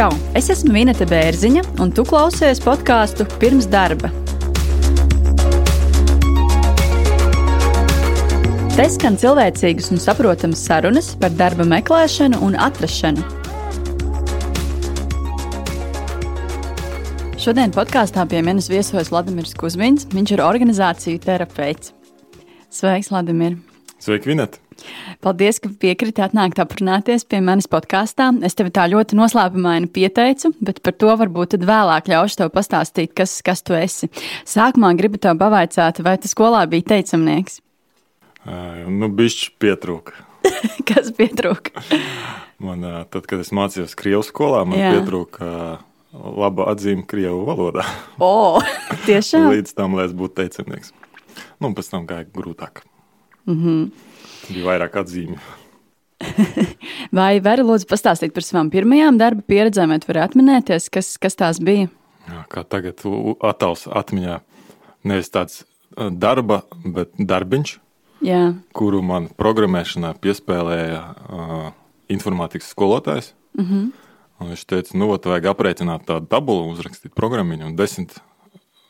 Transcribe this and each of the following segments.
Čau! Es esmu Minēta Bērziņa, un tu klausies podkāstu pirms darba. Te skan cilvēcīgas un saprotamas sarunas par darba meklēšanu un atrašanu. Šodien podkāstā pie manis viesojas Vladimirs Kusmins. Viņš ir organizāciju terapeits. Sveiks, Vladimir! Sveiki, Vineta! Paldies, ka piekriti atnākt aprunāties pie manis podkāstā. Es tevi tā ļoti noslēpumaini pieteicu, bet par to varbūt vēlāk ļaušu tev pastāstīt, kas, kas tu esi. Sākumā gribu tev pavaicāt, vai tu skolā biji teicamnieks? Uh, nu, bišķi pietrūka. kas pietrūka? man, tad, kad es mācījos Krievu skolā, man Jā. pietrūka laba atzīme Krievu valodā. o, tiešām? Līdz tam, lai es būtu teicamnieks. Nu, pēc tam gāja grūtāk. Mm -hmm bija vairāk atzīmju. vai vari lūdzu pastāstīt par savām pirmajām darba pieredzēm, vai vari atminēties, kas, kas tās bija? Jā, kā tagad attēls atmiņā, nevis tāds darba, bet darbiņš, Jā. kuru man programmēšanā piespēlēja uh, informātikas skolotājs. Mm -hmm. Un viņš teica, nu, ot, vajag aprēķināt tādu tabulu, uzrakstīt programmiņu, un desmit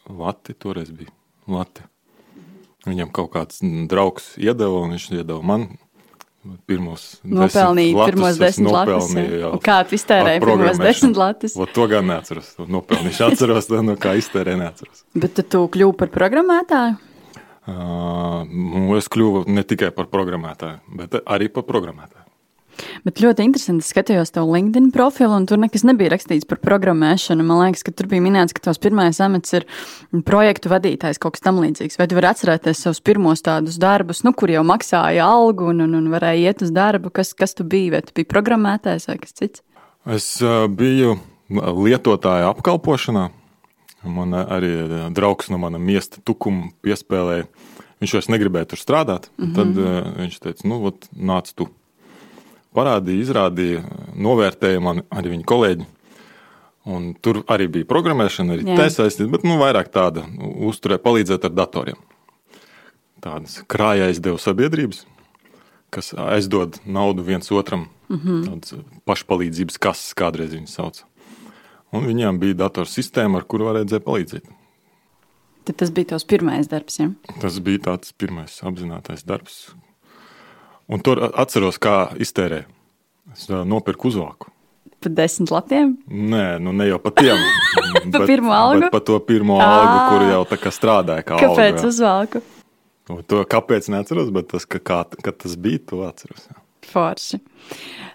lati toreiz bija. Lati. Viņam kaut kāds draugs iedeva, un viņš iedeva man pirmos nopelnīja latus, pirmos desmit latus. Ja. Kā tu iztērēji pirmos desmit latus? O, to gan neatceros. Nopelnīšu atceros, no kā iztērēju neatceros. Bet tu kļuvi par programmētāju? Uh, es kļuvu ne tikai par programmētāju, bet arī par programmētāju. Bet ļoti interesanti, skatījos tev LinkedIn profilu, un tur nekas nebija rakstīts par programmēšanu. Man liekas, ka tur bija minēts, ka tavs pirmais amats ir projektu vadītājs, kaut kas tam līdzīgs. Vai tu vari atcerēties savus pirmos tādus darbus, nu, kur jau maksāja algu un, un, un varēja iet uz darbu? Kas, kas tu biji? Vai tu biji programmētājs vai kas cits? Es uh, biju lietotāja apkalpošanā. Man arī draugs no mana miesta tukuma piespēlēja. Viņš vairs negribēja tur strādāt. Mm -hmm. Tad uh, viņš teica, nu, ot, nāc tu parādīja, izrādīja, novērtēja man arī viņa kolēģi. Un tur arī bija programmēšana, arī tā saistīta, bet nu, vairāk tāda uzturē, palīdzēt ar datoriem. Tādas krājā aizdevu sabiedrības, kas aizdod naudu viens otram, mm -hmm. tādas pašpalīdzības kases kādreiz viņas sauc. Un viņām bija datorsistēma, ar kuru varēja palīdzēt. Tad tas bija tavs pirmais darbs, ja? Tas bija tāds pirmais apzinātais darbs, Un tur atceros, kā iztērēju. Es nopirku uzvāku. Par desmit latiem? Nē, nu ne jau par tiem. par pirmo algu? Par to pirmo algu, kur jau strādāja. Kā Kāpēc alga. uzvāku? To kāpēc neatceros, bet tas, ka, kā, kad tas bija, to atceros. Jā. Forši.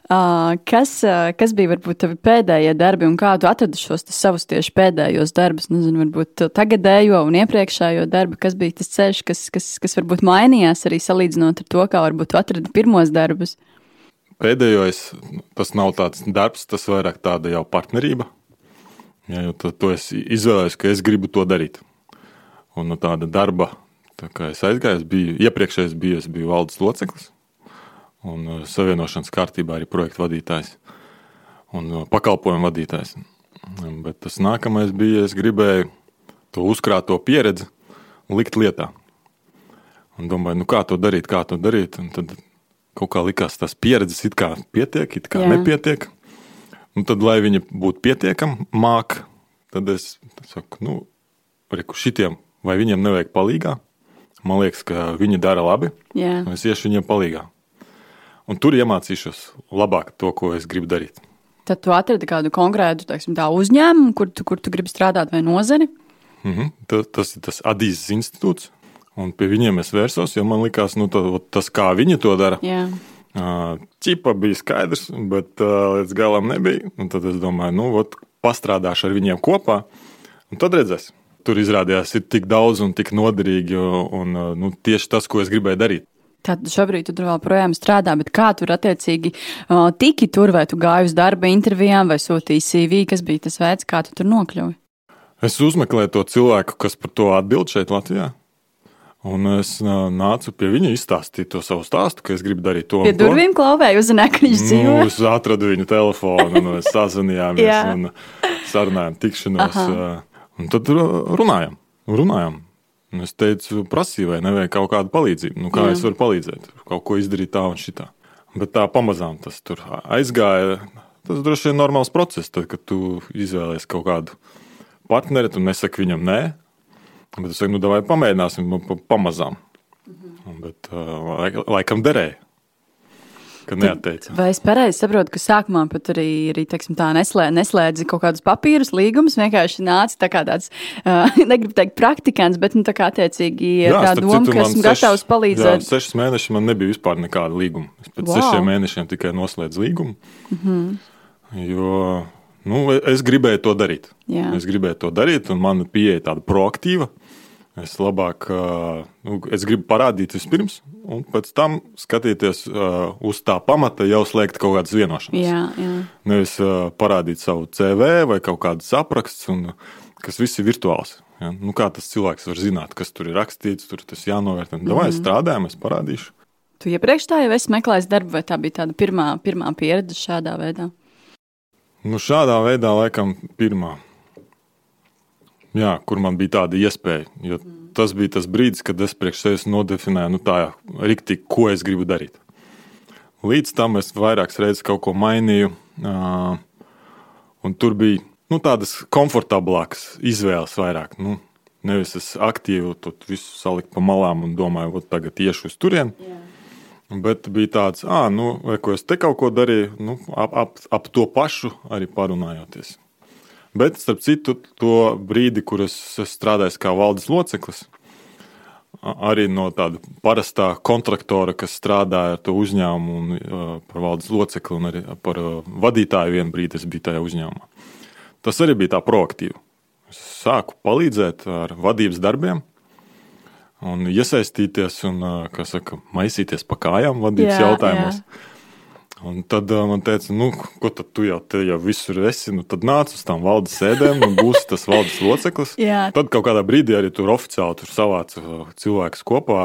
Kas, kas bija varbūt tavi pēdējie darbi un kā tu atradi šos savus tieši pēdējos darbus? Nezinu, varbūt tagadējo un iepriekšējo darbu, kas bija tas ceļš, kas, kas, kas varbūt mainījās arī salīdzinot ar to, kā varbūt tu atradi pirmos darbus? Pēdējais, tas nav tāds darbs, tas vairāk tāda jau partnerība. Ja, to, to es izvēlējos, ka es gribu to darīt. Un no tāda darba, tā kā es aizgāju, es biju iepriekšējais, biju, es biju valdes loceklis un uh, savienošanas kārtībā arī projektu vadītājs un uh, pakalpojumu vadītājs. Bet tas nākamais bija, es gribēju to uzkrāto pieredzi likt lietā. Un domāju, nu kā to darīt, kā to darīt. Un tad kaut kā likās, tas pieredzes it kā pietiek, it kā Jā. nepietiek. Un tad, lai viņa būtu pietiekama, māca, tad es saku, nu, reku šitiem, vai viņiem nevajag palīgā. Man liekas, ka viņi dara labi. Jā. Es iešu viņiem palīgā un tur iemācīšos labāk to, ko es gribu darīt. Tad tu atradi kādu konkrētu teiksim, uzņēmumu, kur tu, kur tu gribi strādāt, vai nozari? Mm -hmm. Ta, tas ir tas Adīzes institūts, un pie viņiem es vērsos, jo man likās, nu, tā, tas, kā viņi to dara. Jā. Čipa bija skaidrs, bet līdz galam nebija. Un tad es domāju, nu, ot, pastrādāšu ar viņiem kopā, un tad redzēsim. Tur izrādījās, ir tik daudz un tik noderīgi, un nu, tieši tas, ko es gribēju darīt. Tātad šobrīd tu tur vēl projām strādā, bet kā tur attiecīgi uh, tiki tur, vai tu gāji uz darba intervijām, vai sūtīji CV, kas bija tas veids, kā tu tur nokļuvi? Es uzmeklēju to cilvēku, kas par to atbild šeit Latvijā. Un es nācu pie viņa izstāstīt to savu stāstu, ka es gribu darīt to. Pie durvīm klauvēju, uzzināju, ka viņš dzīvo. Nu, es atradu viņu telefonu, un mēs sazvanījāmies un sarunājām tikšanos. Aha. Un tad runājām. runājām. Es teicu, prasīju, vai nevajag kaut kādu palīdzību. Nu, kā Jā. es varu palīdzēt, kaut ko izdarīt tā un šitā. Bet tā pamazām tas tur aizgāja. tas droši vien ir normāls process. Tad, kad tu izvēlējies kaut kādu partneri, tu nesaki viņam nē, bet tu saki, nu, vai pamēģināsim pa, pamazām. Mhm. Bet uh, laikam derēja ka neatteica. Vai es pareizi saprotu, ka sākumā pat arī, arī teiksim, tā neslē, neslēdzi kaut kādus papīrus, līgumus, vienkārši nāca tā kā tāds, uh, negribu teikt, praktikants, bet, nu, tā kā attiecīgi jā, tā doma, citu, ka esmu seš, gatavs palīdzēt. Jā, sešas mēnešus man nebija vispār nekāda līguma. Es pēc wow. sešiem mēnešiem tikai noslēdzu līgumu, mm -hmm. jo, nu, es gribēju to darīt. Jā. Es gribēju to darīt, un mana pieeja tāda proaktīva. Es labāk, nu, es gribu parādīt vispirms, un pēc tam skatīties uz tā pamata, jau slēgt kaut kādas vienošanās. Jā, jā. Nevis parādīt savu CV vai kaut kādas apraksts, un, kas viss ir virtuāls. Ja? Nu, kā tas cilvēks var zināt, kas tur ir rakstīts, tur tas jānovērtē. Mm -hmm. Strādājam, es parādīšu. Tu iepriekš tā jau esi meklējis darbu, vai tā bija tāda pirmā, pirmā pieredze šādā veidā? Nu, šādā veidā, laikam, pirmā. Jā, kur man bija tāda iespēja. Jo tas bija tas brīdis, kad es priekš sevis nodefinēju, nu, tā rīktīgi, ko es gribu darīt. Līdz tam es vairākas reizes kaut ko mainīju, un tur bija nu, tādas komfortablākas izvēles vairāk. Nu, nevis es aktīvi to visu saliku pa malām un domāju, ka tagad iešu uz turieni. Yeah. Bet bija tāds, ah, nu, vai ko es te kaut ko darīju, nu, ap, ap, ap to pašu arī parunājoties. Bet, starp citu, to brīdi, kur es strādāju kā valdes loceklis, arī no tāda parastā kontraktora, kas strādāja ar to uzņēmumu, un par valdes locekli un arī par vadītāju vienā brīdī es biju tajā uzņēmumā. Tas arī bija tā proaktīvi. Es sāku palīdzēt ar vadības darbiem. Un iesaistīties un, kā saka, maisīties pa kājām vadības jā, jautājumos. Jā. Un tad uh, man teica, nu, ko tad tu jau, jau visur esi, nu, tad nāc uz tām valdes sēdēm un būsi tas valdes loceklis. tad kaut kādā brīdī arī tur oficiāli tur savāca cilvēkus kopā.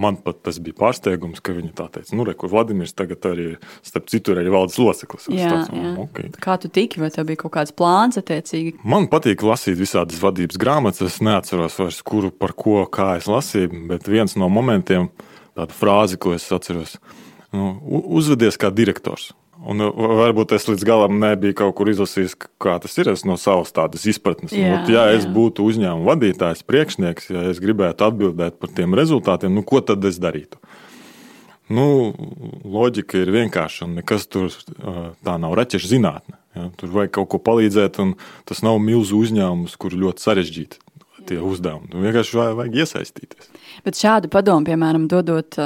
Man pat tas bija pārsteigums, ka viņi tā teica, nu, re, kur Vladimirs tagad arī, starp citu, arī valdes loceklis. Jā, tāds, jā. Okay. Kā tu tiki, vai tev bija kaut kāds plāns attiecīgi? Man patīk lasīt visādas vadības grāmatas, es neatceros vairs, kuru par ko, kā es lasīju, bet viens no momentiem, tāda frāze, ko es atceros, nu, uzvedies kā direktors. Un uh, varbūt es līdz galam nebiju kaut kur izlasījis, kā tas ir no savas tādas izpratnes. Jā, Ot, ja jā. es būtu uzņēmuma vadītājs, priekšnieks, ja es gribētu atbildēt par tiem rezultātiem, nu, ko tad es darītu? Nu, loģika ir vienkārša, un nekas tur uh, tā nav raķešu zinātne. Ja? Tur vajag kaut ko palīdzēt, un tas nav milzu uzņēmums, kur ļoti sarežģīti tie uzdevumi. Tur vienkārši vajag iesaistīties. Bet šādu padomu, piemēram, dodot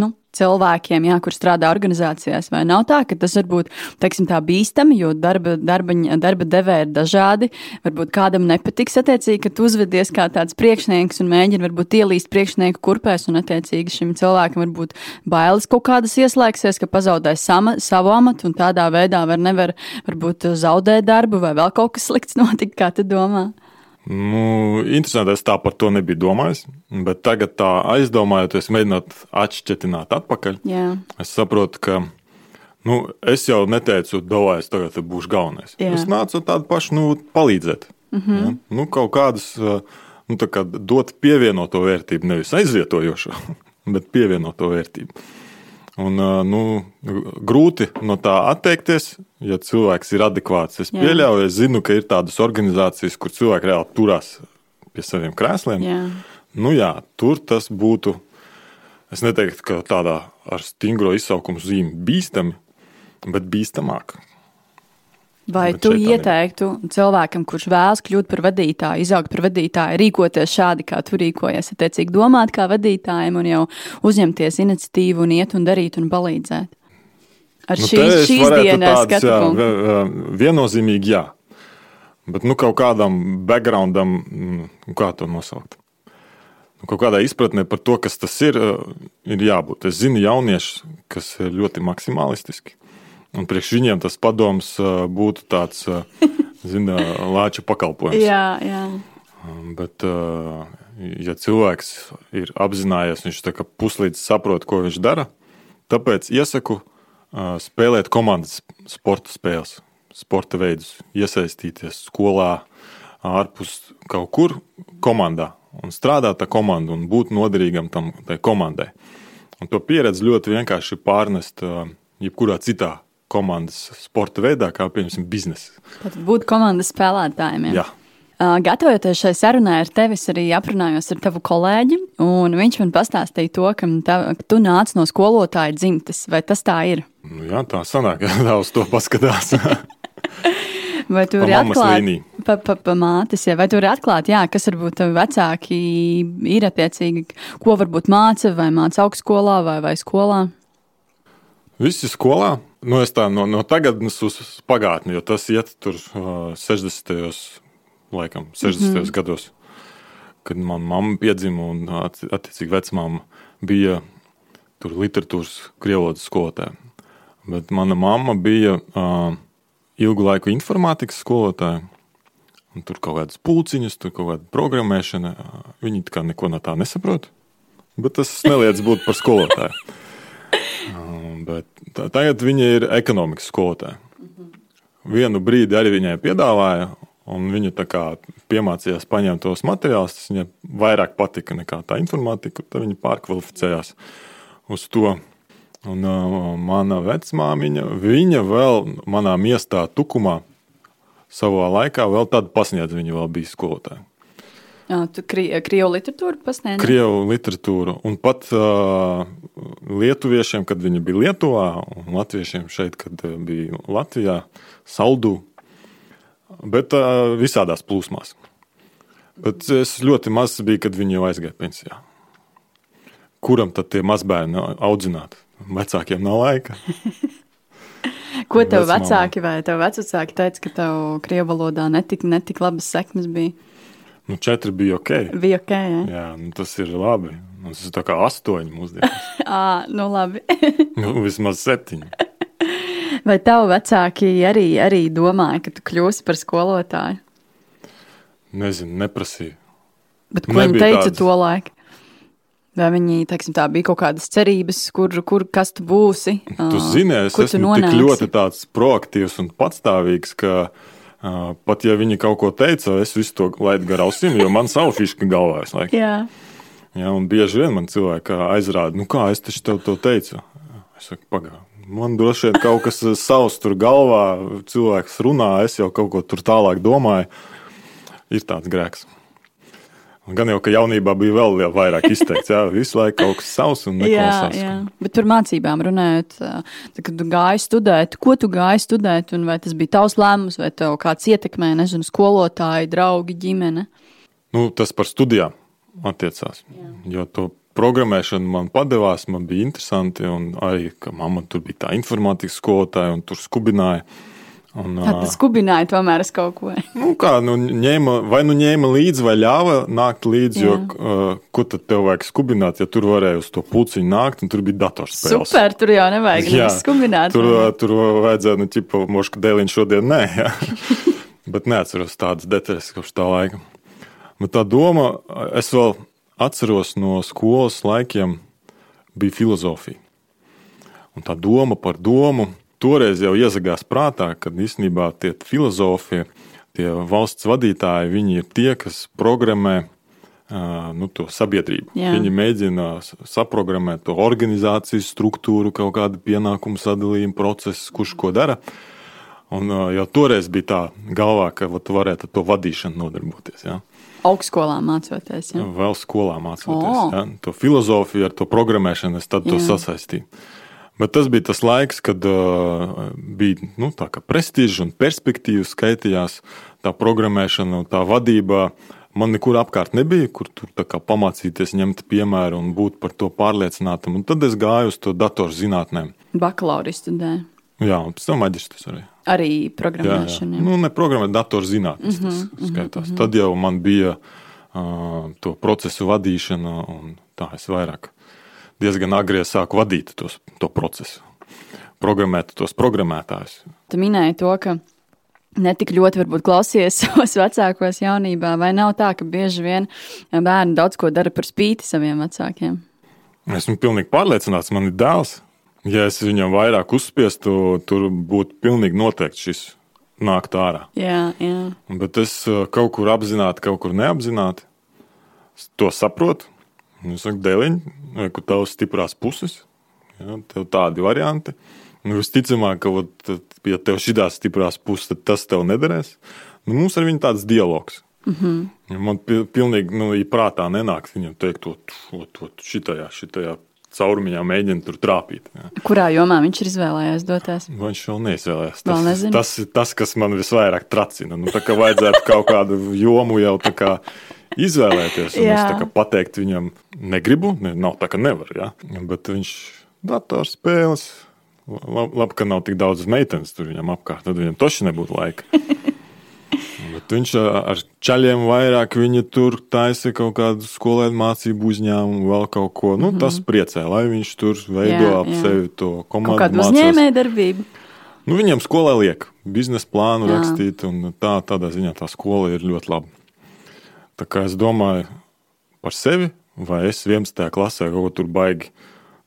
nu, cilvēkiem, jā, kur strādā organizācijās, vai nav tā, ka tas var būt teiksim, bīstami, jo darba, darba, darba devēji ir dažādi. Varbūt kādam nepatiks, attiecīgi, ka tu uzvedies kā tāds priekšnieks un mēģini varbūt ielīst priekšnieku kurpēs, un attiecīgi šim cilvēkam varbūt bailes kaut kādas ieslēgsies, ka pazaudēs sama, savu amatu un tādā veidā var nevar varbūt zaudēt darbu vai vēl kaut kas slikts notikt, kā tu domā. Nu, interesanti, es tā par to nebiju domājis. Bet tagad, tā aizdomājoties, mēģinot atšķetināt atpakaļ, Jā. es saprotu, ka nu, es jau neteicu, domāju, es tagad būšu galvenais. Jā. Es nācu tādu pašu nu, palīdzēt. Mm -hmm. ja? nu, kaut kādas, nu, kā dot pievienoto vērtību, nevis aizvietojošo, bet pievienoto vērtību. Un, nu, grūti no tā atteikties, ja cilvēks ir adekvāts. Es jā. pieļauju, es zinu, ka ir tādas organizācijas, kur cilvēki reāli turās pie saviem krēsliem. Jā. Nu, jā, tur tas būtu. Es neteiktu, ka tādā ar stingro izsaukumu zīmi bīstami, bet bīstamāk. Vai Bet tu ieteiktu cilvēkam, kurš vēlas kļūt par vadītāju, izaugt par vadītāju, rīkoties šādi, kā tu rīkojies, attiecīgi domāt kā vadītājiem un jau uzņemties iniciatīvu un iet un darīt un palīdzēt? Ar nu, šīs, šīs dienas skatu punktu. Viennozīmīgi jā. Bet nu, kaut kādam backgroundam, mm, kā to nosaukt? Nu, kaut kādā izpratnē par to, kas tas ir, ir jābūt. Es zinu jauniešus, kas ir ļoti maksimālistiski Un priekš viņiem tas padoms būtu tāds, zina, lāča pakalpojums. Jā, jā. Bet, ja cilvēks ir apzinājies, viņš tā kā puslīdz saprot, ko viņš dara, tāpēc iesaku spēlēt komandas sporta spēles, sporta veidus, iesaistīties skolā, ārpus kaut kur komandā un strādāt ar komandu un būt noderīgam tam komandai. Un to pieredzi ļoti vienkārši pārnest jebkurā citā komandas sporta veidā, kā piemēram biznesa. Tad būt komandas spēlētājiem. Jā. Uh, gatavojoties šai sarunai ar tevi, arī aprunājos ar tavu kolēģi, un viņš man pastāstīja to, ka, ka tu nāc no skolotāja dzimtes. Vai tas tā ir? Nu, jā, tā sanāk, ja tā uz to paskatās. Vai tu vari atklāt, pa, pa, pa mātes, ja? vai tu vari atklāt, jā, kas varbūt tavi vecāki ir attiecīgi, ko varbūt māca, vai māca augstskolā vai, vai skolā? Visi skolā. Nu, es tā no, no tagadnes uz pagātni, jo tas iet tur uh, 60 laikam, 60. Mm -hmm. gados, kad manā mamma piedzima un attiecīgi vecmāma bija tur literatūras krievlodas skolotāja. Bet mana mamma bija uh, ilgu laiku informātikas skolotāja. Un tur kaut kādas pulciņas, tur kaut kāda programmēšana. Viņi tā kā neko no tā nesaprot. Bet tas neliedz būt par skolotāju. Bet tagad viņa ir ekonomikas skolotāja. Vienu brīdi arī viņai piedāvāja, Un viņa piemācījās paņemt tos materiālus. Tas viņai vairāk patika nekā tā informātika. Tad viņa pārkvalificējās uz to. Un uh, mana vecmāmiņa, viņa vēl manā miestā, Tukumā, savā laikā vēl tādu pasniedz. Viņa vēl bija skolotāja. Kri, krievu literatūru pasniedz? Krievu literatūru. Un pat uh, lietuviešiem, kad viņi bija Lietuvā, un latviešiem šeit, kad bija Latvijā, Saldu bet uh, visādās plūsmās. Bet es ļoti maz biju, kad viņi jau aizgāja pensijā. Kuram tad tie mazbērni audzināt? Vecākiem nav laika. Ko tev vecāki vai tev vecāki teica, ka tev krievu valodā netik, netik labas sekmes bija? Nu, četri bija ok. Bija ok, ja? Jā, nu, tas ir labi. Tas ir tā kā astoņi mūsdienās. Ā, nu labi. nu, vismaz septiņi. Vai tavi vecāki arī, arī domāja, ka tu kļūsi par skolotāju? Nezinu, neprasīju. Bet ko viņi teica tādas... to laiku? Vai viņi teiksim, tā, bija kaut kādas cerības, kur, kur kas tu būsi? Tu zini, es esmu tik ļoti proaktīvs un patstāvīgs, ka uh, pat ja viņi kaut ko teica, es visu to laidu gar ausīm, jo man savu fišku galvā ir laikam. Jā. Jā, un bieži vien man cilvēki aizrāda, nu kā es tev to teicu. Es saku, pagaidi, Man droši vien kaut kas savs tur galvā, cilvēks runā, es jau kaut ko tur tālāk domāju. Ir tāds grēks. Gan jau, ka jaunībā bija vēl vairāk izteikts, jā, visu laiku kaut kas savs un neklausās. Jā, jā. Bet par mācībām runājot, tad, kad tu gāji studēt, ko tu gāji studēt, un vai tas bija tavs lēmums, vai tev kāds ietekmēja, nezinu, skolotāji, draugi, ģimene? Nu, tas par studijām attiecās. Jā. Jo to programmēšana man padevās, man bija interesanti. Arī, ka mamma tur bija tā informātikas skolotāja un tur skubināja. Un, Tad skubināja tomēr uz kaut ko. Nu, kā, nu, ņēma, vai nu ņēma līdzi, vai ļāva nākt līdzi. Jo, uh, ko tad tev vajag skubināt, ja tur varēja uz to puciņu nākt, un tur bija datorspēles? Super, tur jau nevajag jā, skubināt. Tur, vai? tur vajadzēja, nu, ķipa, moška dēliņš šodien nē. Bet neatceros tādas detaļas kopš tā laika. Bet tā doma, es vēl atceros no skolas laikiem, bija filozofija. Un tā doma par domu toreiz jau iezagās prātā, kad īstenībā tie filozofie, tie valsts vadītāji, viņi ir tie, kas programmē nu, to sabiedrību. Jā. Viņi mēģina saprogrammēt to organizācijas struktūru, kaut kādu pienākumu sadalījumu procesu, kurš ko dara. Un jau toreiz bija tā galvā, ka vat, varētu ar to vadīšanu nodarboties. Ja? Augstskolā mācoties. Ja? Vēl skolā mācoties. Oh. Ja? To filozofiju ar to programmēšanu es tad to sasaistīju. Bet tas bija tas laiks, kad uh, bija nu, prestižs un perspektīvas skaitījās tā programmēšana, tā vadība. Man nekur apkārt nebija, kur tur pamācīties, ņemt piemēru un būt par to pārliecinātam. Un tad es gāju uz to datorzinātnēm. Bakalaura studēju. Jā, un pēc tam maģistrs arī. Arī programmēšana. Jā, jā. Nu, ne programmēt, datorzinātnes mm -hmm, tas mhm, skaitās. Mm -hmm. Tad jau man bija uh, to procesu vadīšana, un tā es vairāk diezgan agri sāku vadīt tos, to procesu. Programmēt tos programmētājus. Tu minēji to, ka ne tik ļoti varbūt klausies savos vecākos jaunībā, vai nav tā, ka bieži vien bērni daudz ko dara par spīti saviem vecākiem? Esmu pilnīgi pārliecināts, man ir dēls. Ja es viņam vairāk uzspiestu, tur būtu pilnīgi noteikti šis nākt ārā. Jā, jā. Bet es uh, kaut kur apzināti, kaut kur neapzināti to saprotu. Es saku, dēliņ, kur tavs stiprās puses, ja, tev tādi varianti. Nu, visticamāk, ka, ot, ja tev šīs stiprās puses, tad tas tev nederēs. Nu, mums ar viņu tāds dialogs. Mm -hmm. Man pilnīgi nu, prātā nenāks viņam teikt, to, to, to šitajā, šitajā caurumiņā mēģina tur trāpīt. Jā. Kurā jomā viņš ir izvēlējies doties? Viņš vēl neizvēlējās. Tas, vēl tas ir tas, kas man visvairāk tracina. Nu, tā kā vajadzētu kaut kādu jomu jau tā kā izvēlēties. Es kā pateikt viņam, negribu, ne, nav tā, ka nevar. Ja? Bet viņš datorspēles. Labi, labi, ka nav tik daudz meitenes tur viņam apkārt, tad viņam toši nebūtu laika. Bet viņš ar ceļiem vairāk viņa tur taisa kaut kādu skolēnu mācību uzņēmumu, vēl kaut ko. Nu, mm -hmm. Tas priecē, lai viņš tur veido jā, ap jā. sevi to komandu. Kādu uzņēmēju darbību? Nu, viņam skolā liek biznesa plānu jā. rakstīt, un tā, tādā ziņā tā skola ir ļoti laba. Tā kā es domāju par sevi, vai es 11. klasē kaut ko tur baigi.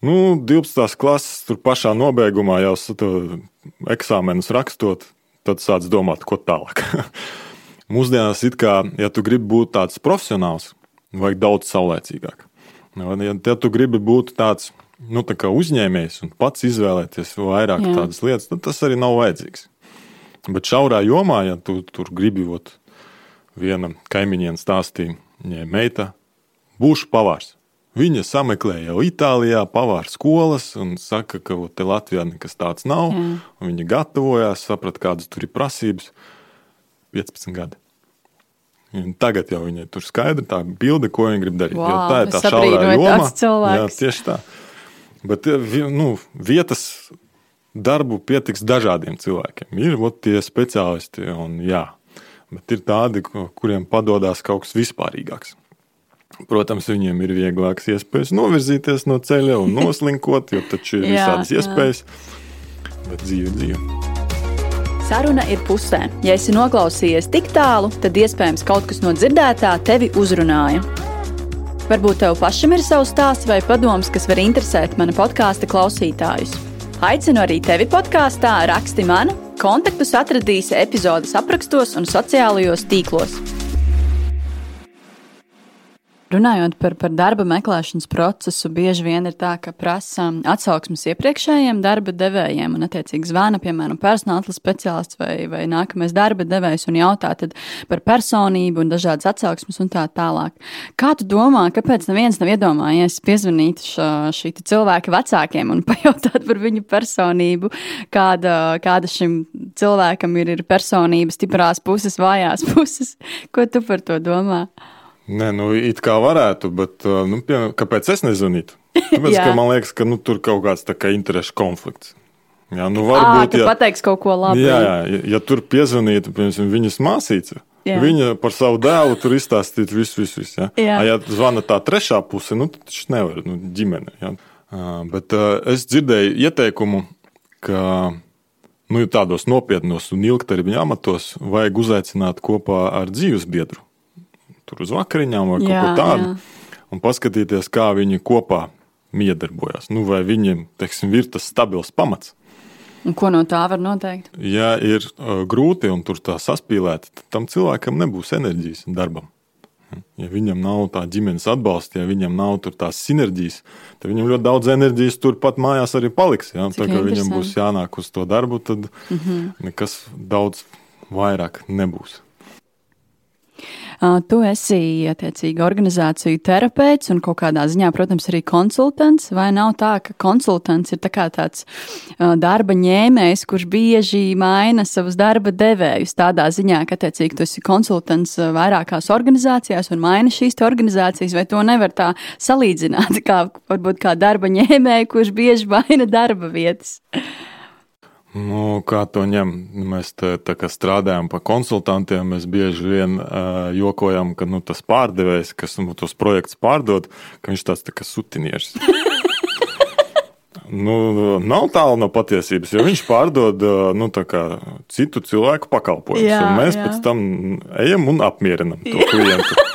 Nu, 12. klases tur pašā nobeigumā jau eksāmenus rakstot, tad sāc domāt, ko tālāk. Mūsdienās, kā, ja tu gribi būt tāds profesionāls, vajag daudz saulēcīgāk. Ja, ja tu gribi būt tāds nu, tā uzņēmējs un pats izvēlēties vairāk Jā. tādas lietas, tad tas arī nav vajadzīgs. Bet šaurā jomā, ja tu tur gribi, ot, viena kaimiņiene stāstīja, viņai meita, būšu pavārs. Viņa sameklēja jau Itālijā pavāra skolas un saka, ka te Latvijā nekas tāds nav. Viņa gatavojās, saprata, kādas tur ir prasības. 15 gadi. Un tagad jau viņai tur skaidri tā bilde, ko viņa grib darīt. Wow, tā ir tā šaurā joma. Jā, tieši tā. Bet eh, nu, vietas darbu pietiks dažādiem cilvēkiem. Ir ot, tie speciālisti, un jā, bet ir tādi, kuriem padodas kaut kas vispārīgāks. Protams, viņiem ir vieglākas iespējas novirzīties no ceļa un noslinkot, jo taču ir visādas iespējas. Bet dzīve, dzīve. Saruna ir pusē. Ja esi noklausījies tik tālu, tad iespējams kaut kas no dzirdētā tevi uzrunāja. Varbūt tev pašam ir savs stāsts vai padoms, kas var interesēt mana podkāstu klausītājus. Aicinu arī tevi podkāstā, raksti man, kontaktus atradīsi epizodes aprakstos un sociālajos tīklos. Runājot par, par darba meklēšanas procesu, bieži vien ir tā, ka prasa atsauksmes iepriekšējiem darba devējiem un, attiecīgi, zvana, piemēram, personāla speciālists vai, vai nākamais darba devējs un jautā par personību un dažādas atsauksmes un tā tālāk. Kā tu domā, kāpēc neviens nav iedomājies piezvanīt šī cilvēka vecākiem un pajautāt par viņu personību, kāda, kāda šim cilvēkam ir, ir personības stiprās puses, vājās puses? Ko tu par to domā? Nē, nu, it kā varētu, bet nu, pie, kāpēc es nezvanītu? Tāpēc, ka man liekas, ka nu, tur kaut kāds tā kā interešu konflikts. Jā, nu, varbūt, à, ja, pateiks kaut ko labu. Jā, jā ja, ja tur piezvanītu, piemēram, viņas māsīca, jā. viņa par savu dēlu tur izstāstītu visu, visu. visu jā. Jā. Ja zvana tā trešā puse, nu, tad tas nevar, nu, ģimene. Jā. Bet es dzirdēju ieteikumu, ka nu, tādos nopietnos un ilgtermiņa amatos vajag uzaicināt kopā ar dzīves biedru tur uz vakariņām vai jā, kaut ko tādu. Jā. Un paskatīties, kā viņi kopā miedarbojas. Nu, vai viņiem teiksim, ir tas stabils pamats. Un ko no tā var noteikt? Ja ir uh, grūti un tur tā saspīlēta, tad tam cilvēkam nebūs enerģijas darbam. Ja viņam nav tā ģimenes atbalsta, ja viņam nav tās sinerģijas, tad viņam ļoti daudz enerģijas turpat mājās arī paliks. Ja? Tā kā viņam būs jānāk uz to darbu, tad mm -hmm. nekas daudz vairāk nebūs. Tu esi attiecīgi organizāciju terapeits un kaut kādā ziņā, protams, arī konsultants. Vai nav tā, ka konsultants ir tā tāds darba ņēmējs, kurš bieži maina savus darba devējus tādā ziņā, ka, attiecīgi, tu esi konsultants vairākās organizācijās un maini šīs organizācijas, vai to nevar tā salīdzināt, kā varbūt kā darba ņēmēju, kurš bieži maina darba vietas? Nu, kā to ņem? Mēs te, strādājam par konsultantiem. Mēs bieži vien uh, jokojam, ka nu, tas pārdevējs, kas nu, tos projektus pārdod, ka viņš tāds tā kā sutinieris. nu, nav tālu no patiesības, jo viņš pārdod nu, citu cilvēku pakalpojumus. Mēs jā. pēc tam ejam un apmierinam to klientu.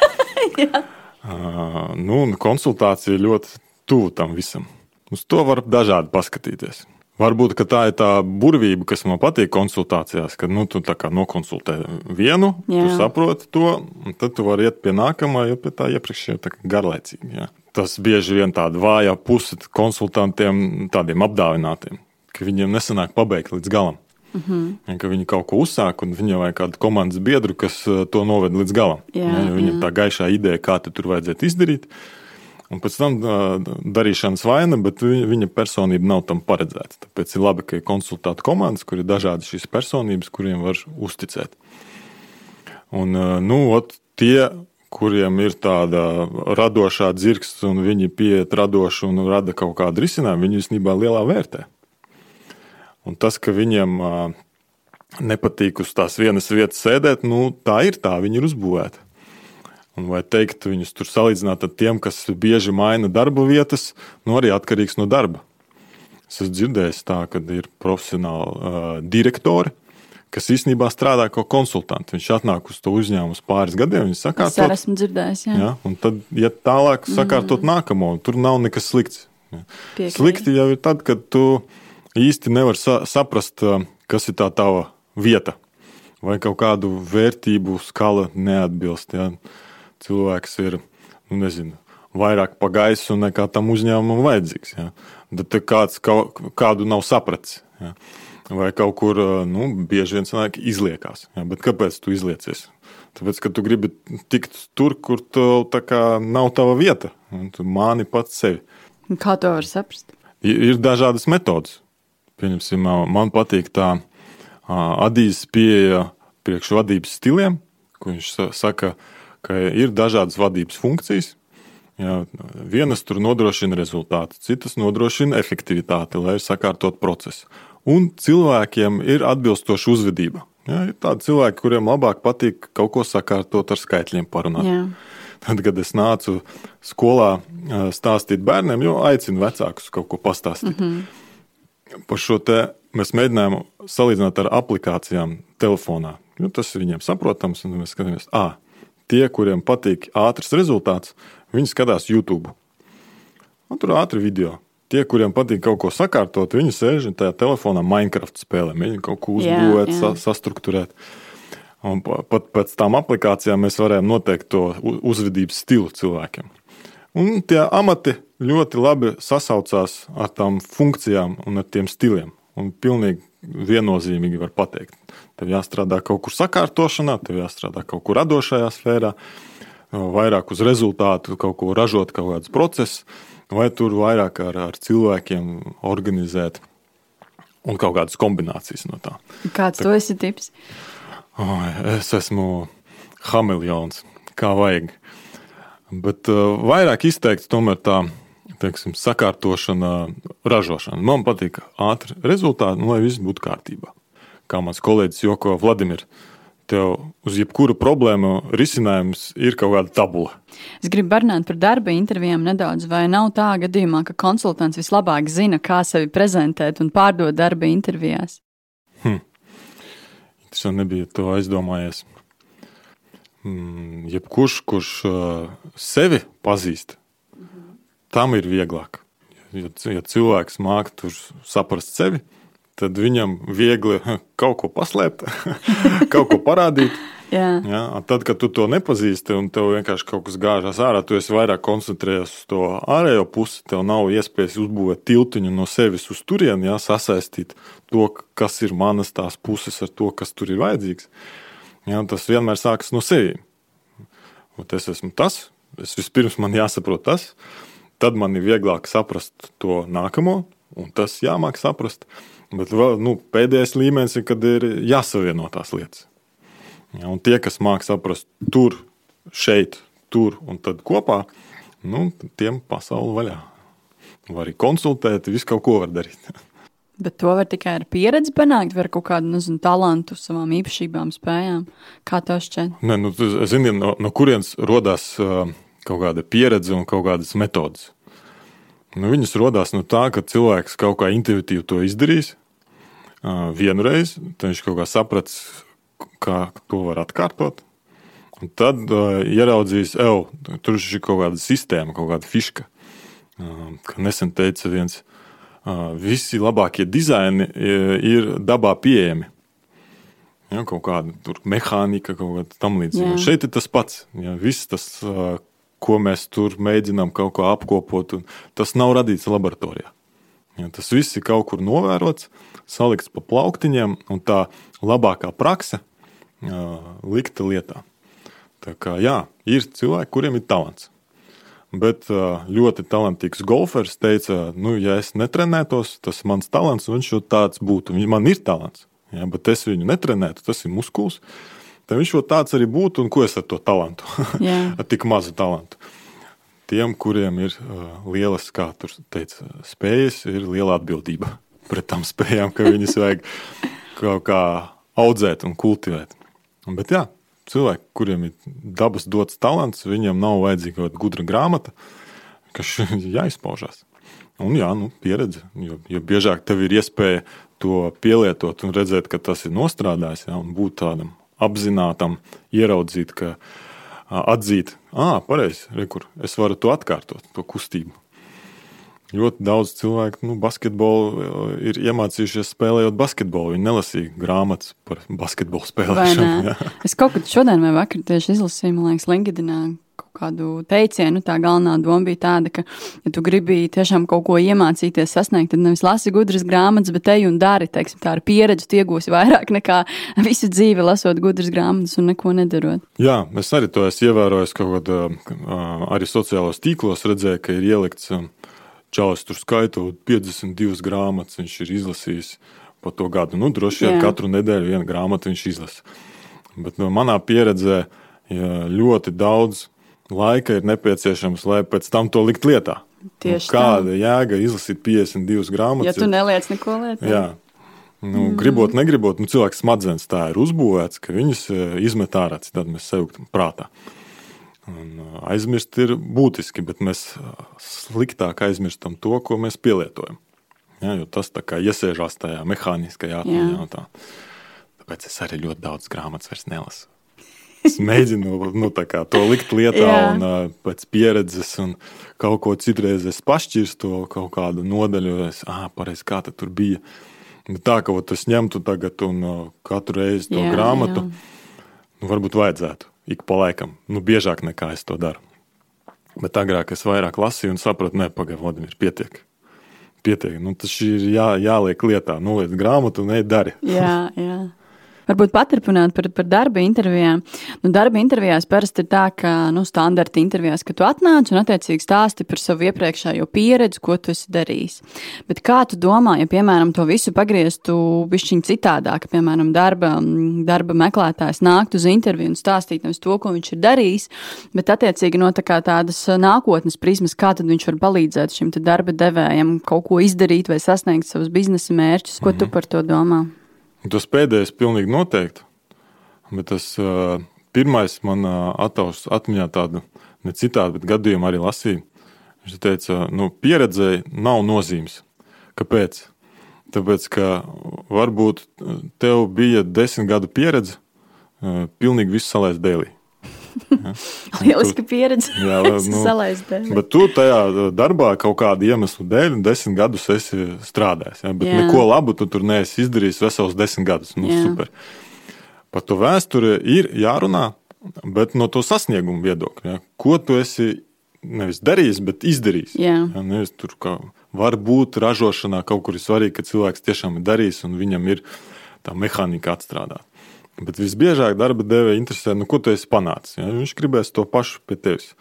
uh, nu, konsultācija ļoti tuvu tam visam. Uz to var dažādi paskatīties. Varbūt tā ir tā burvība, kas man patīk konsultācijās, kad nu, tu nokonsultē vienu, jā. tu saproti to, un tad tu vari iet pie nākamā, jo pie tā iepriekšējā garlaicīgi. Jā. Tas bieži vien tāda vāja puse konsultantiem, tādiem apdāvinātiem. ka viņiem nesanāk pabeigt līdz galam. Mm -hmm. Ka viņi kaut ko uzsāk, un viņam vajag kādu komandas biedru, kas to noved līdz galam. Jā, ja, viņam jā. tā gaišā ideja, kā tur vajadzētu izdarīt. Un pēc tam darīšanas vaina, bet viņa personība nav tam paredzēta. Tāpēc ir labi, ka ir konsultātu komandas, kur ir dažādas šīs personības, kuriem var uzticēt. Un, nu, ot, tie, kuriem ir tāda radošā dzirksts, un viņi pieiet radoši un rada kaut kādu risinājumu, viņi īstenībā lielā vērtē. Un tas, ka viņiem nepatīk uz tās vienas vietas sēdēt, nu, tā ir tā, viņi ir uzbūvēti. Un vai teikt, viņus tur salīdzināt ar tiem, kas bieži maina darba vietas, nu arī atkarīgs no darba. Es esmu dzirdējis tā, ka ir profesionāli uh, direktori, kas īstenībā strādā kā konsultanti. Viņš atnāk uz to uzņēmumu pāris gadiem, viņš sakārtot. Es arī esmu dzirdējis, jā. jā un tad, ja tālāk sakārtot mm. nākamo, tur nav nekas slikts. Piekrīt. Slikti jau ir tad, kad tu īsti nevar sa saprast, kas ir tā tava vieta. Vai kaut kādu vērtību skala neatbilst. Ja? Cilvēks ir nu, nezinu, vairāk pa gaisu nekā tam uzņēmumam vajadzīgs. Ja? Tad kāds kaut, kādu nav sapratis. Ja? Vai kaut kur nu, bieži vien cilvēki izliekās. Ja? Bet kāpēc tu izliecies? Tāpēc, ka tu gribi tikt tur, kur tu kā, nav tava vieta. Tu māni pats sevi. Kā to var saprast? Ir, dažādas metodas. Pieņemsim, man patīk tā Adijas pieeja priekš vadības stiliem, kur viņš saka, ka ir dažādas vadības funkcijas. Jā, vienas tur nodrošina rezultātu, citas nodrošina efektivitāti, lai sakārtotu procesu. Un cilvēkiem ir atbilstoša uzvedība. Jā, ir tādi cilvēki, kuriem labāk patīk kaut ko sakārtot ar skaitļiem, parunāt. Jā. Tad, kad es nācu skolā stāstīt bērniem, jau aicinu vecākus kaut ko pastāstīt. Mm -hmm par šo te mēs mēģinājām salīdzināt ar aplikācijām telefonā. Nu, tas ir viņiem saprotams, un mēs skatāmies, ah, tie, kuriem patīk ātrs rezultāts, viņi skatās YouTube. Un tur ātri video. Tie, kuriem patīk kaut ko sakārtot, viņi sēž tajā telefonā Minecraft spēlē, mēģina kaut ko uzbūvēt, jā. Sa sastruktūrēt. Un pat pēc tam aplikācijām mēs varējām noteikt to uzvedības stilu cilvēkiem. Un tie amati ļoti labi sasaucās ar tām funkcijām un ar tiem stiliem. Un pilnīgi viennozīmīgi var pateikt, tev jāstrādā kaut kur sakārtošanā, tev jāstrādā kaut kur radošajā sfērā, vairāk uz rezultātu, kaut ko ražot, kaut kādus procesus, vai tur vairāk ar, ar cilvēkiem organizēt un kaut kādas kombinācijas no tā. Kāds tā, to esi tips? Es esmu hameleons, kā vajag. Bet uh, vairāk izteikts tomēr tā teiksim, sakārtošana, ražošana. Man patīk ātri rezultāti, nu, lai viss būtu kārtībā. Kā mans kolēģis Joko Vladimirs. Tev uz jebkuru problēmu risinājums ir kaut kāda tabula. Es gribu parunāt par darba intervijām nedaudz. Vai nav tā gadījumā, ka konsultants vislabāk zina, kā sevi prezentēt un pārdot darba intervijās? Hm. Tas jau nebija to aizdomājies. Hmm, jebkurš, kurš uh, sevi pazīst, tam ir vieglāk. Ja, ja cilvēks māca saprast sevi, tad viņam viegli kaut ko paslēpt, kaut ko parādīt. Jā. Ja, tad, kad tu to nepazīsti un tev vienkārši kaut kas gāžas ārā, tu esi vairāk koncentrējies uz to ārējo pusi. Tev nav iespējas uzbūvēt tiltiņu no sevis uz turieni, ja, sasaistīt to, kas ir manas tās puses ar to, kas tur ir vajadzīgs. Ja, tas vienmēr sākas no sevis. Es esmu tas, es vispirms man jāsaprot tas, tad man ir vieglāk saprast to nākamo, un tas jāmāk saprast. Bet vēl, nu, pēdējais līmenis ir, kad ir jāsavieno tās lietas. Ja, un tie, kas māca saprast tur, šeit, tur un tad kopā, nu, tiem pasauli vaļā. Var arī konsultēt, visu kaut ko var darīt. Bet to var tikai ar pieredzi panākt, vai ar kaut kādu nezinu, talantu, savām īpašībām, spējām. Kā tas šķiet? Nē, nu, zinām, no, no kurienes rodas uh, kaut kāda pieredze un kaut kādas metodas. Nu, viņas radās no tā, ka cilvēks kaut kā intuitīvi to izdarīs vienu reizi, tad viņš kaut kā sapratis, kā to var atkārtot. Un tad uh, ieraudzījis, ka tur ir kaut kāda sistēma, kaut kāda fiška. Uh, kā nesen teica viens, uh, visi labākie dizaini ir dabā pieejami. Ja, kaut kāda mehānika, kaut kāda tam līdzīga. Šeit ir tas pats. Ja, viss tas, ko mēs tur mēģinām kaut ko apkopot, tas nav radīts laboratorijā. Ja, tas viss ir kaut kur novērots, salikts pa plauktiņiem, un tā labākā praksa uh, likta lietā. Tā kā, jā, ir cilvēki, kuriem ir talants. Bet uh, ļoti talantīgs golfers teica, nu, ja es netrenētos, tas ir mans talants, un viņš jau tāds būtu. Man ir talants, ja, bet es viņu netrenētu, tas ir muskulis. Tad viņš jau tāds arī būtu, un ko es ar to talantu? ar tik mazu talantu tiem, kuriem ir uh, lielas, kā tur teica, spējas, ir liela atbildība pret tām spējām, ka viņas vajag kaut kā audzēt un kultivēt. Bet jā, cilvēki, kuriem ir dabas dots talants, viņiem nav vajadzīga gudra grāmata, kas jāizpaužās. Un jā, nu, pieredze, jo, jo biežāk tev ir iespēja to pielietot un redzēt, ka tas ir nostrādājis, jā, un būt tādam apzinātam, ieraudzīt, ka atzīt, ah, pareizi, kur es varu to atkārtot, to kustību. Ļoti daudz cilvēku nu, basketbolu ir iemācījušies spēlējot basketbolu. Viņi nelasīja grāmatas par basketbolu spēlēšanu. es kaut kad šodien vai vakar tieši izlasīju, man liekas, LinkedInā kaut kādu teicienu. Tā galvenā doma bija tāda, ka, ja tu gribi tiešām kaut ko iemācīties, sasniegt, tad nevis lasi gudras grāmatas, bet ej un dari. Teiksim, tā ar pieredzi iegūsi vairāk nekā visu dzīvi lasot gudras grāmatas un neko nedarot. Jā, es arī to esmu ievērojis kaut kādā arī sociālos tīklos, redzēju, ka ir ielikts. Čalis tur skaitot 52 grāmatas, viņš ir izlasījis pa to gadu. Nu, droši vien katru nedēļu vienu grāmatu viņš izlasa. Bet no manā pieredzē ja ļoti daudz laika ir nepieciešams, lai pēc tam to likt lietā. Tieši nu, kāda tā. jēga izlasīt 52 grāmatas? Ja tu neliec neko lietā. Jā. Nu, mm. Gribot, negribot, nu, cilvēks smadzenes tā ir uzbūvēts, ka viņas e, izmet ārā, tad mēs sev prātā. Un aizmirst ir būtiski, bet mēs sliktāk aizmirstam to, ko mēs pielietojam. Ja, tas tā kā iesēžās tajā mehāniskajā atmiņā. Tā. Tāpēc es arī ļoti daudz grāmatas vairs nelasu. Es mēģinu nu, to likt lietā, un uh, pēc pieredzes, un kaut ko citreiz es pašķirstu kaut kādu nodaļu, es ah, pareizi, kā tur bija. Bet tā, ka ot, es ņemtu tagad un uh, katru reizi to jā, grāmatu, jā. Nu, varbūt vajadzētu ik pa laikam, nu, biežāk nekā es to daru. Bet agrāk es vairāk lasīju un sapratu, ne, pagaidi, Vladimir, pietiek. Pietiek, nu, tas ir jā, jāliek lietā, noliec grāmatu un ej dari. Jā, jā. Varbūt paturpināt par, par darba intervijām. Nu, darba intervijās parasti ir tā, ka nu, standarta intervijās, ka tu atnāc un attiecīgi stāsti par savu iepriekšējo pieredzi, ko tu esi darījis. Bet kā tu domā, ja piemēram to visu pagrieztu bišķiņ citādāk, piemēram, darba, darba meklētājs nākt uz interviju un stāstīt nevis to, ko viņš ir darījis, bet attiecīgi no tā tādas nākotnes prizmas, kā tad viņš var palīdzēt šim darba devējam kaut ko izdarīt vai sasniegt savus biznesa mērķus. Ko mm -hmm. tu mhm. par to domā? Tas pēdējais pilnīgi noteikti. Bet tas uh, pirmais man uh, ataus atmiņā tādu ne citādu, bet gadījumu arī lasīju. Viņš teica, nu, pieredzēji nav nozīmes. Kāpēc? Tāpēc, ka varbūt tev bija desmit gadu pieredze, uh, pilnīgi visu salaist dēlī. Lieliska pieredze. Jā, nu, bet tu tajā darbā kaut kādu iemeslu dēļ desmit gadus esi strādājis. Ja? Bet jā. neko labu tu tur neesi izdarījis vesels desmit gadus. Nu, jā. super. Par to vēsturi ir jārunā, bet no to sasnieguma viedokļa. Ja? Ko tu esi nevis darījis, bet izdarījis? Jā. Ja? Nevis tur kā varbūt ražošanā kaut kur ir svarīgi, ka cilvēks tiešām ir darījis un viņam ir tā mehānika atstrādāta. Bet visbiežāk darba devēja interesē, nu, ko tu esi panācis. Ja? Viņš gribēs to pašu pie tevis.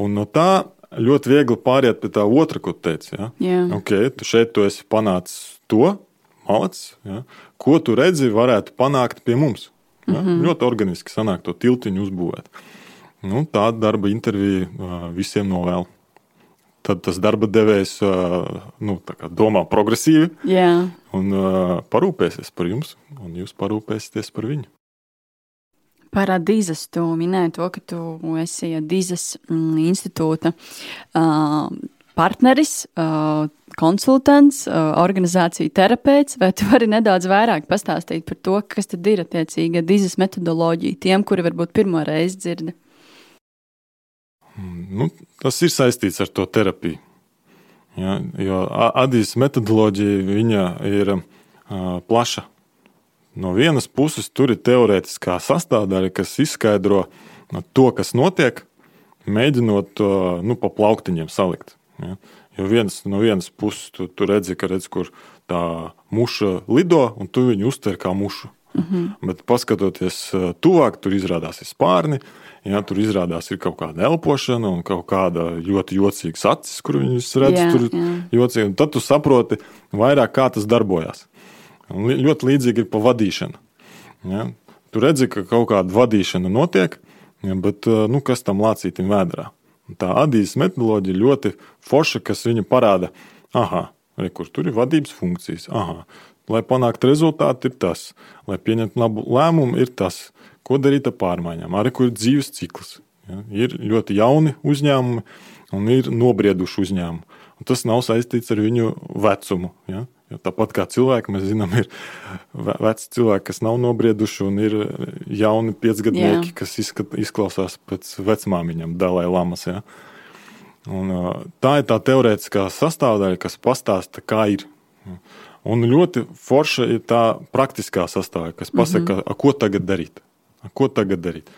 Un no tā ļoti viegli pāriet pie tā otra, ko tu teici. Ja? Jā. Okay, tu šeit tu esi panācis to, malacis, ja? ko tu redzi, varētu panākt pie mums. Ja? Mm -hmm. Ļoti organiski sanāk to tiltiņu uzbūvēt. Nu, tāda darba intervija visiem novēlu tad tas darba devējs nu, domā progresīvi Jā. un parūpēsies par jums, un jūs parūpēsieties par viņu. Par Dīzes tu minēji to, ka tu esi Dīzes mm, institūta partneris, konsultants, organizācija terapeits. Vai tu vari nedaudz vairāk pastāstīt par to, kas tad ir attiecīga Dīzes metodoloģija tiem, kuri varbūt pirmo reizi dzird? Nu, tas ir saistīts ar to terapiju. Ja, jo Adijas metodoloģija ir uh, plaša. No vienas puses, tur ir teorētiskā sastāvdaļa, kas izskaidro to, kas notiek, mēģinot to nu, pa plauktiņiem salikt. Ja. Jo viens, no vienas puses tu, tu redzi, ka redz, kur tā muša lido, un tu viņu uztver kā mušu. Mm -hmm. Bet, paskatoties tuvāk, tur izrādās spārni, ja, tur izrādās ir kaut kāda elpošana un kaut kāda ļoti jocīga acis, kur viņus redz. Jā, tur jā. jocīgi. Tad tu saproti vairāk, kā tas darbojas. Un ļoti līdzīgi ir pa vadīšanu. Ja. Tu redzi, ka kaut kāda vadīšana notiek, ja, bet nu, kas tam lācītam vēdā? Tā adīzes metodoloģija ļoti forša, kas viņa parāda, ah, kur tur ir vadības funkcijas. Aha, lai panāktu rezultātu, ir tas, lai pieņemtu labu lēmumu, ir tas, ko darīt ar pārmaiņām, arī kur ir dzīves cikls. Ja? Ir ļoti jauni uzņēmumi un ir nobrieduši uzņēmumi. Un tas nav saistīts ar viņu vecumu. Ja? Jo tāpat kā cilvēki, mēs zinām, ir veci cilvēki, kas nav nobrieduši, un ir jauni piecgadnieki, Jā. kas izskat, izklausās pēc vecmāmiņām, Dalai Lamas. Ja? Un, tā ir tā teorētiskā sastāvdaļa, kas pastāsta, kā ir. Un ļoti forša ir tā praktiskā sastāvdaļa, kas pasaka, mm -hmm. ko tagad darīt. Ko tagad darīt?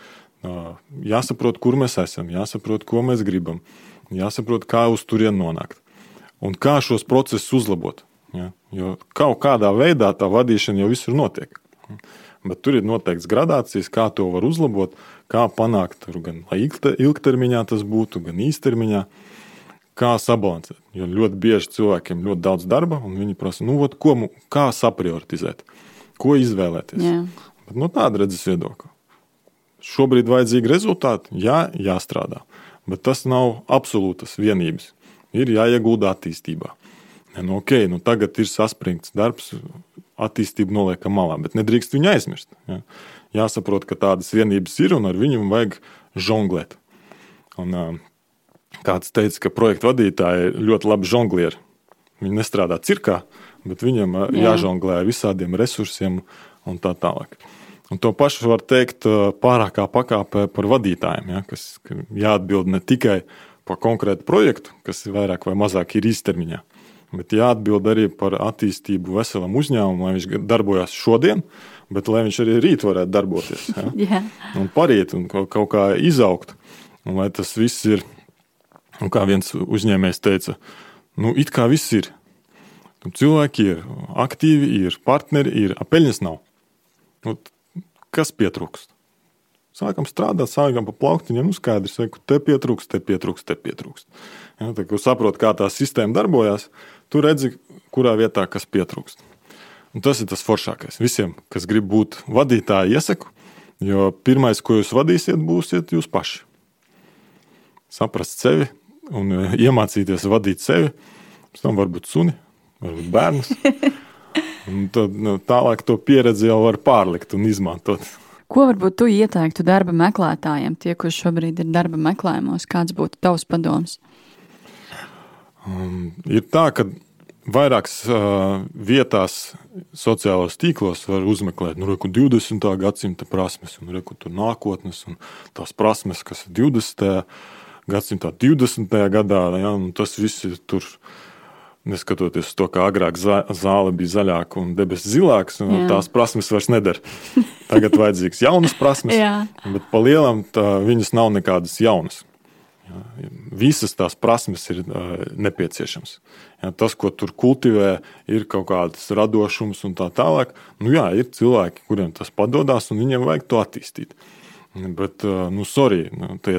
Jāsaprot, kur mēs esam, jāsaprot, ko mēs gribam, jāsaprot, kā uz turieni nonākt un kā šos procesus uzlabot. Ja? Jo kaut kādā veidā tā vadīšana jau visur notiek. Bet tur ir noteikts gradācijas, kā to var uzlabot, kā panākt, tur, gan ilgtermiņā tas būtu, gan īstermiņā, kā sabalansēt. Jo ļoti bieži cilvēkiem ir ļoti daudz darba, un viņi prasa, nu, ot, ko, kā saprioritizēt, ko izvēlēties. Jā. Bet no tāda redzes viedokļa. Šobrīd vajadzīgi rezultāti, jā, jāstrādā, bet tas nav absolūtas vienības. Ir jāiegulda attīstībā. Nu, okay, nu tagad ir saspringts darbs, attīstību noliekam malā, bet nedrīkst viņu aizmirst. Ja? Jāsaprot, ka tādas vienības ir un ar viņu vajag žonglēt. Un, kāds teica, ka projekta vadītāji ir ļoti labi žonglieri. Viņi nestrādā cirkā, bet viņam Jā. jāžonglē ar visādiem resursiem un tā tālāk. Un to pašu var teikt pārākā pakāpē par vadītājiem, ja, kas jāatbild ne tikai par konkrētu projektu, kas ir vairāk vai mazāk ir īstermiņā, bet jāatbild arī par attīstību veselam uzņēmumam, lai viņš darbojas šodien, bet lai viņš arī rīt varētu darboties. Ja? yeah. Un parīt un kaut kā izaugt. Un lai tas viss ir, un kā viens uzņēmējs teica, nu it kā viss ir. Cilvēki ir aktīvi, ir partneri, ir apeļņas nav. Nu, kas pietrūkst? Sākam strādāt, sākam pa plauktiņiem, nu skaidrs, ka te pietrūkst, te pietrūkst, te pietrūkst. Ja, tad, kad saprot, kā tā sistēma darbojas, tu redzi, kurā vietā kas pietrūkst. Un tas ir tas foršākais. Visiem, kas grib būt vadītāji, iesaku, jo pirmais, ko jūs vadīsiet, būsiet jūs paši. Saprast sevi un e, iemācīties vadīt sevi, pēc tam varbūt suni, varbūt bērnus. Un tad nu, tālāk to pieredzi jau var pārlikt un izmantot. Ko varbūt tu ieteiktu darba meklētājiem, tie, kurš šobrīd ir darba meklējumos, kāds būtu tavs padoms? Um, ir tā, ka vairākas uh, vietās, sociālajos tīklos var uzmeklēt, nu, reku 20. gadsimta prasmes, un reku tur nākotnes, un tās prasmes, kas ir 20. gadsimta 20. gadā, ja, tas viss ir tur. Neskatoties uz to, ka agrāk zāle bija zaļāka un debesis zilākas, un Jā. tās prasmes vairs nedara. Tagad vajadzīgs jaunas prasmes, bet pa lielam viņas nav nekādas jaunas. Ja, visas tās prasmes ir uh, nepieciešamas. Ja, tas, ko tur kultivē, ir kaut kāds radošums un tā tālāk. Nu, jā, ir cilvēki, kuriem tas padodas, un viņiem vajag to attīstīt. Bet, uh, nu, sorry, nu, tie,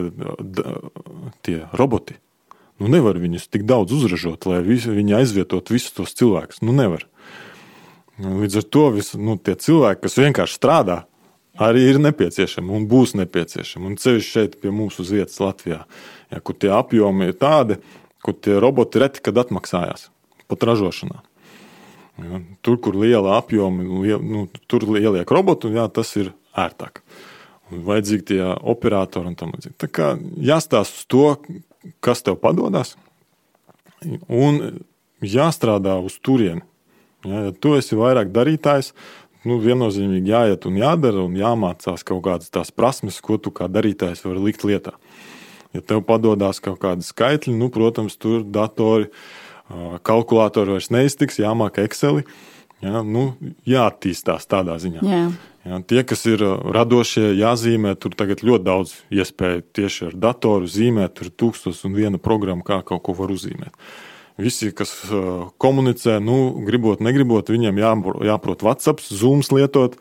tie roboti, nu, nevar viņus tik daudz uzražot, lai visi, viņi aizvietotu visus tos cilvēkus. Nu, nevar. Līdz ar to vis, nu, tie cilvēki, kas vienkārši strādā, arī ir nepieciešami un būs nepieciešami. Un ceļš šeit pie mums uz vietas Latvijā, ja, kur tie apjomi ir tādi, kur tie roboti reti kad atmaksājās pat ražošanā. Ja, tur, kur liela apjoma, liel, nu, tur ieliek robotu, jā, tas ir ērtāk. Un vajadzīgi tie operatori un tam līdzīgi. Tā kā jāstāsta uz to, kas tev padodas, un jāstrādā uz turieni. Ja, ja tu esi vairāk darītājs, nu, viennozīmīgi jāiet un jādara, un jāmācās kaut kādas tās prasmes, ko tu kā darītājs vari likt lietā. Ja tev padodas kaut kādi skaitļi, nu, protams, tur datori, kalkulatori vairs neiztiks, jāmāk Excel. Ja, nu, jāattīstās tādā ziņā. Jā. Ja, tie, kas ir radošie, jāzīmē, tur tagad ļoti daudz iespēju tieši ar datoru zīmēt, tur ir tūkstoš un viena programma, kā kaut ko var uzzīmēt. Visi, kas uh, komunicē, nu, gribot, negribot, viņiem jāprot WhatsApp, Zoom lietot.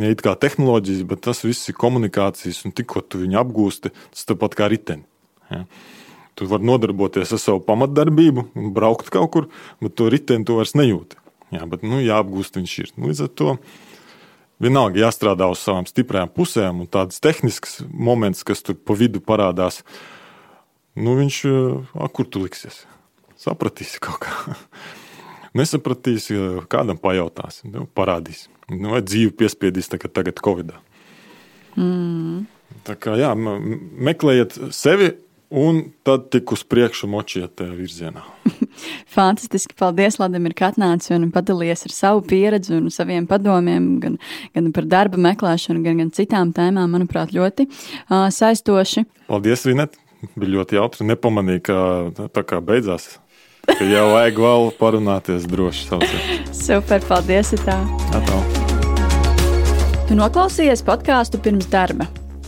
Ja it kā tehnoloģijas, bet tas viss ir komunikācijas, un tikko tu viņu apgūsti, tas tāpat kā riteni. Ja? Tu vari nodarboties ar savu pamatdarbību, braukt kaut kur, bet to riteni tu vairs nejūti. Jā, bet nu, jāapgūst viņš ir. Nu, līdz ar to vienalga jāstrādā uz savām stiprajām pusēm, un tāds tehnisks moments, kas tur pa vidu parādās, nu, viņš, a, kur tu liksies? Sapratīsi kaut kā. Nesapratīsi, kādam pajautās, nu, parādīs. Nu, vai dzīve piespiedīs tagad, tagad Covid. Mm. Tā kā jā, meklējiet sevi Un tad tik uz priekšu močiet tajā virzienā. Fantastiski. Paldies, Ladimir, ka atnāci un padalījies ar savu pieredzi un saviem padomiem, gan, gan par darba meklēšanu, gan, gan citām tēmām. Manuprāt, ļoti uh, saistoši. Paldies, Vinet. Bija ļoti jautri. Nepamanīju, ka tā, kā beidzās. Ka jau vajag vēl parunāties droši. Sauciet. Super, paldies! Tā. Atā. Tu noklausījies podkāstu pirms darba.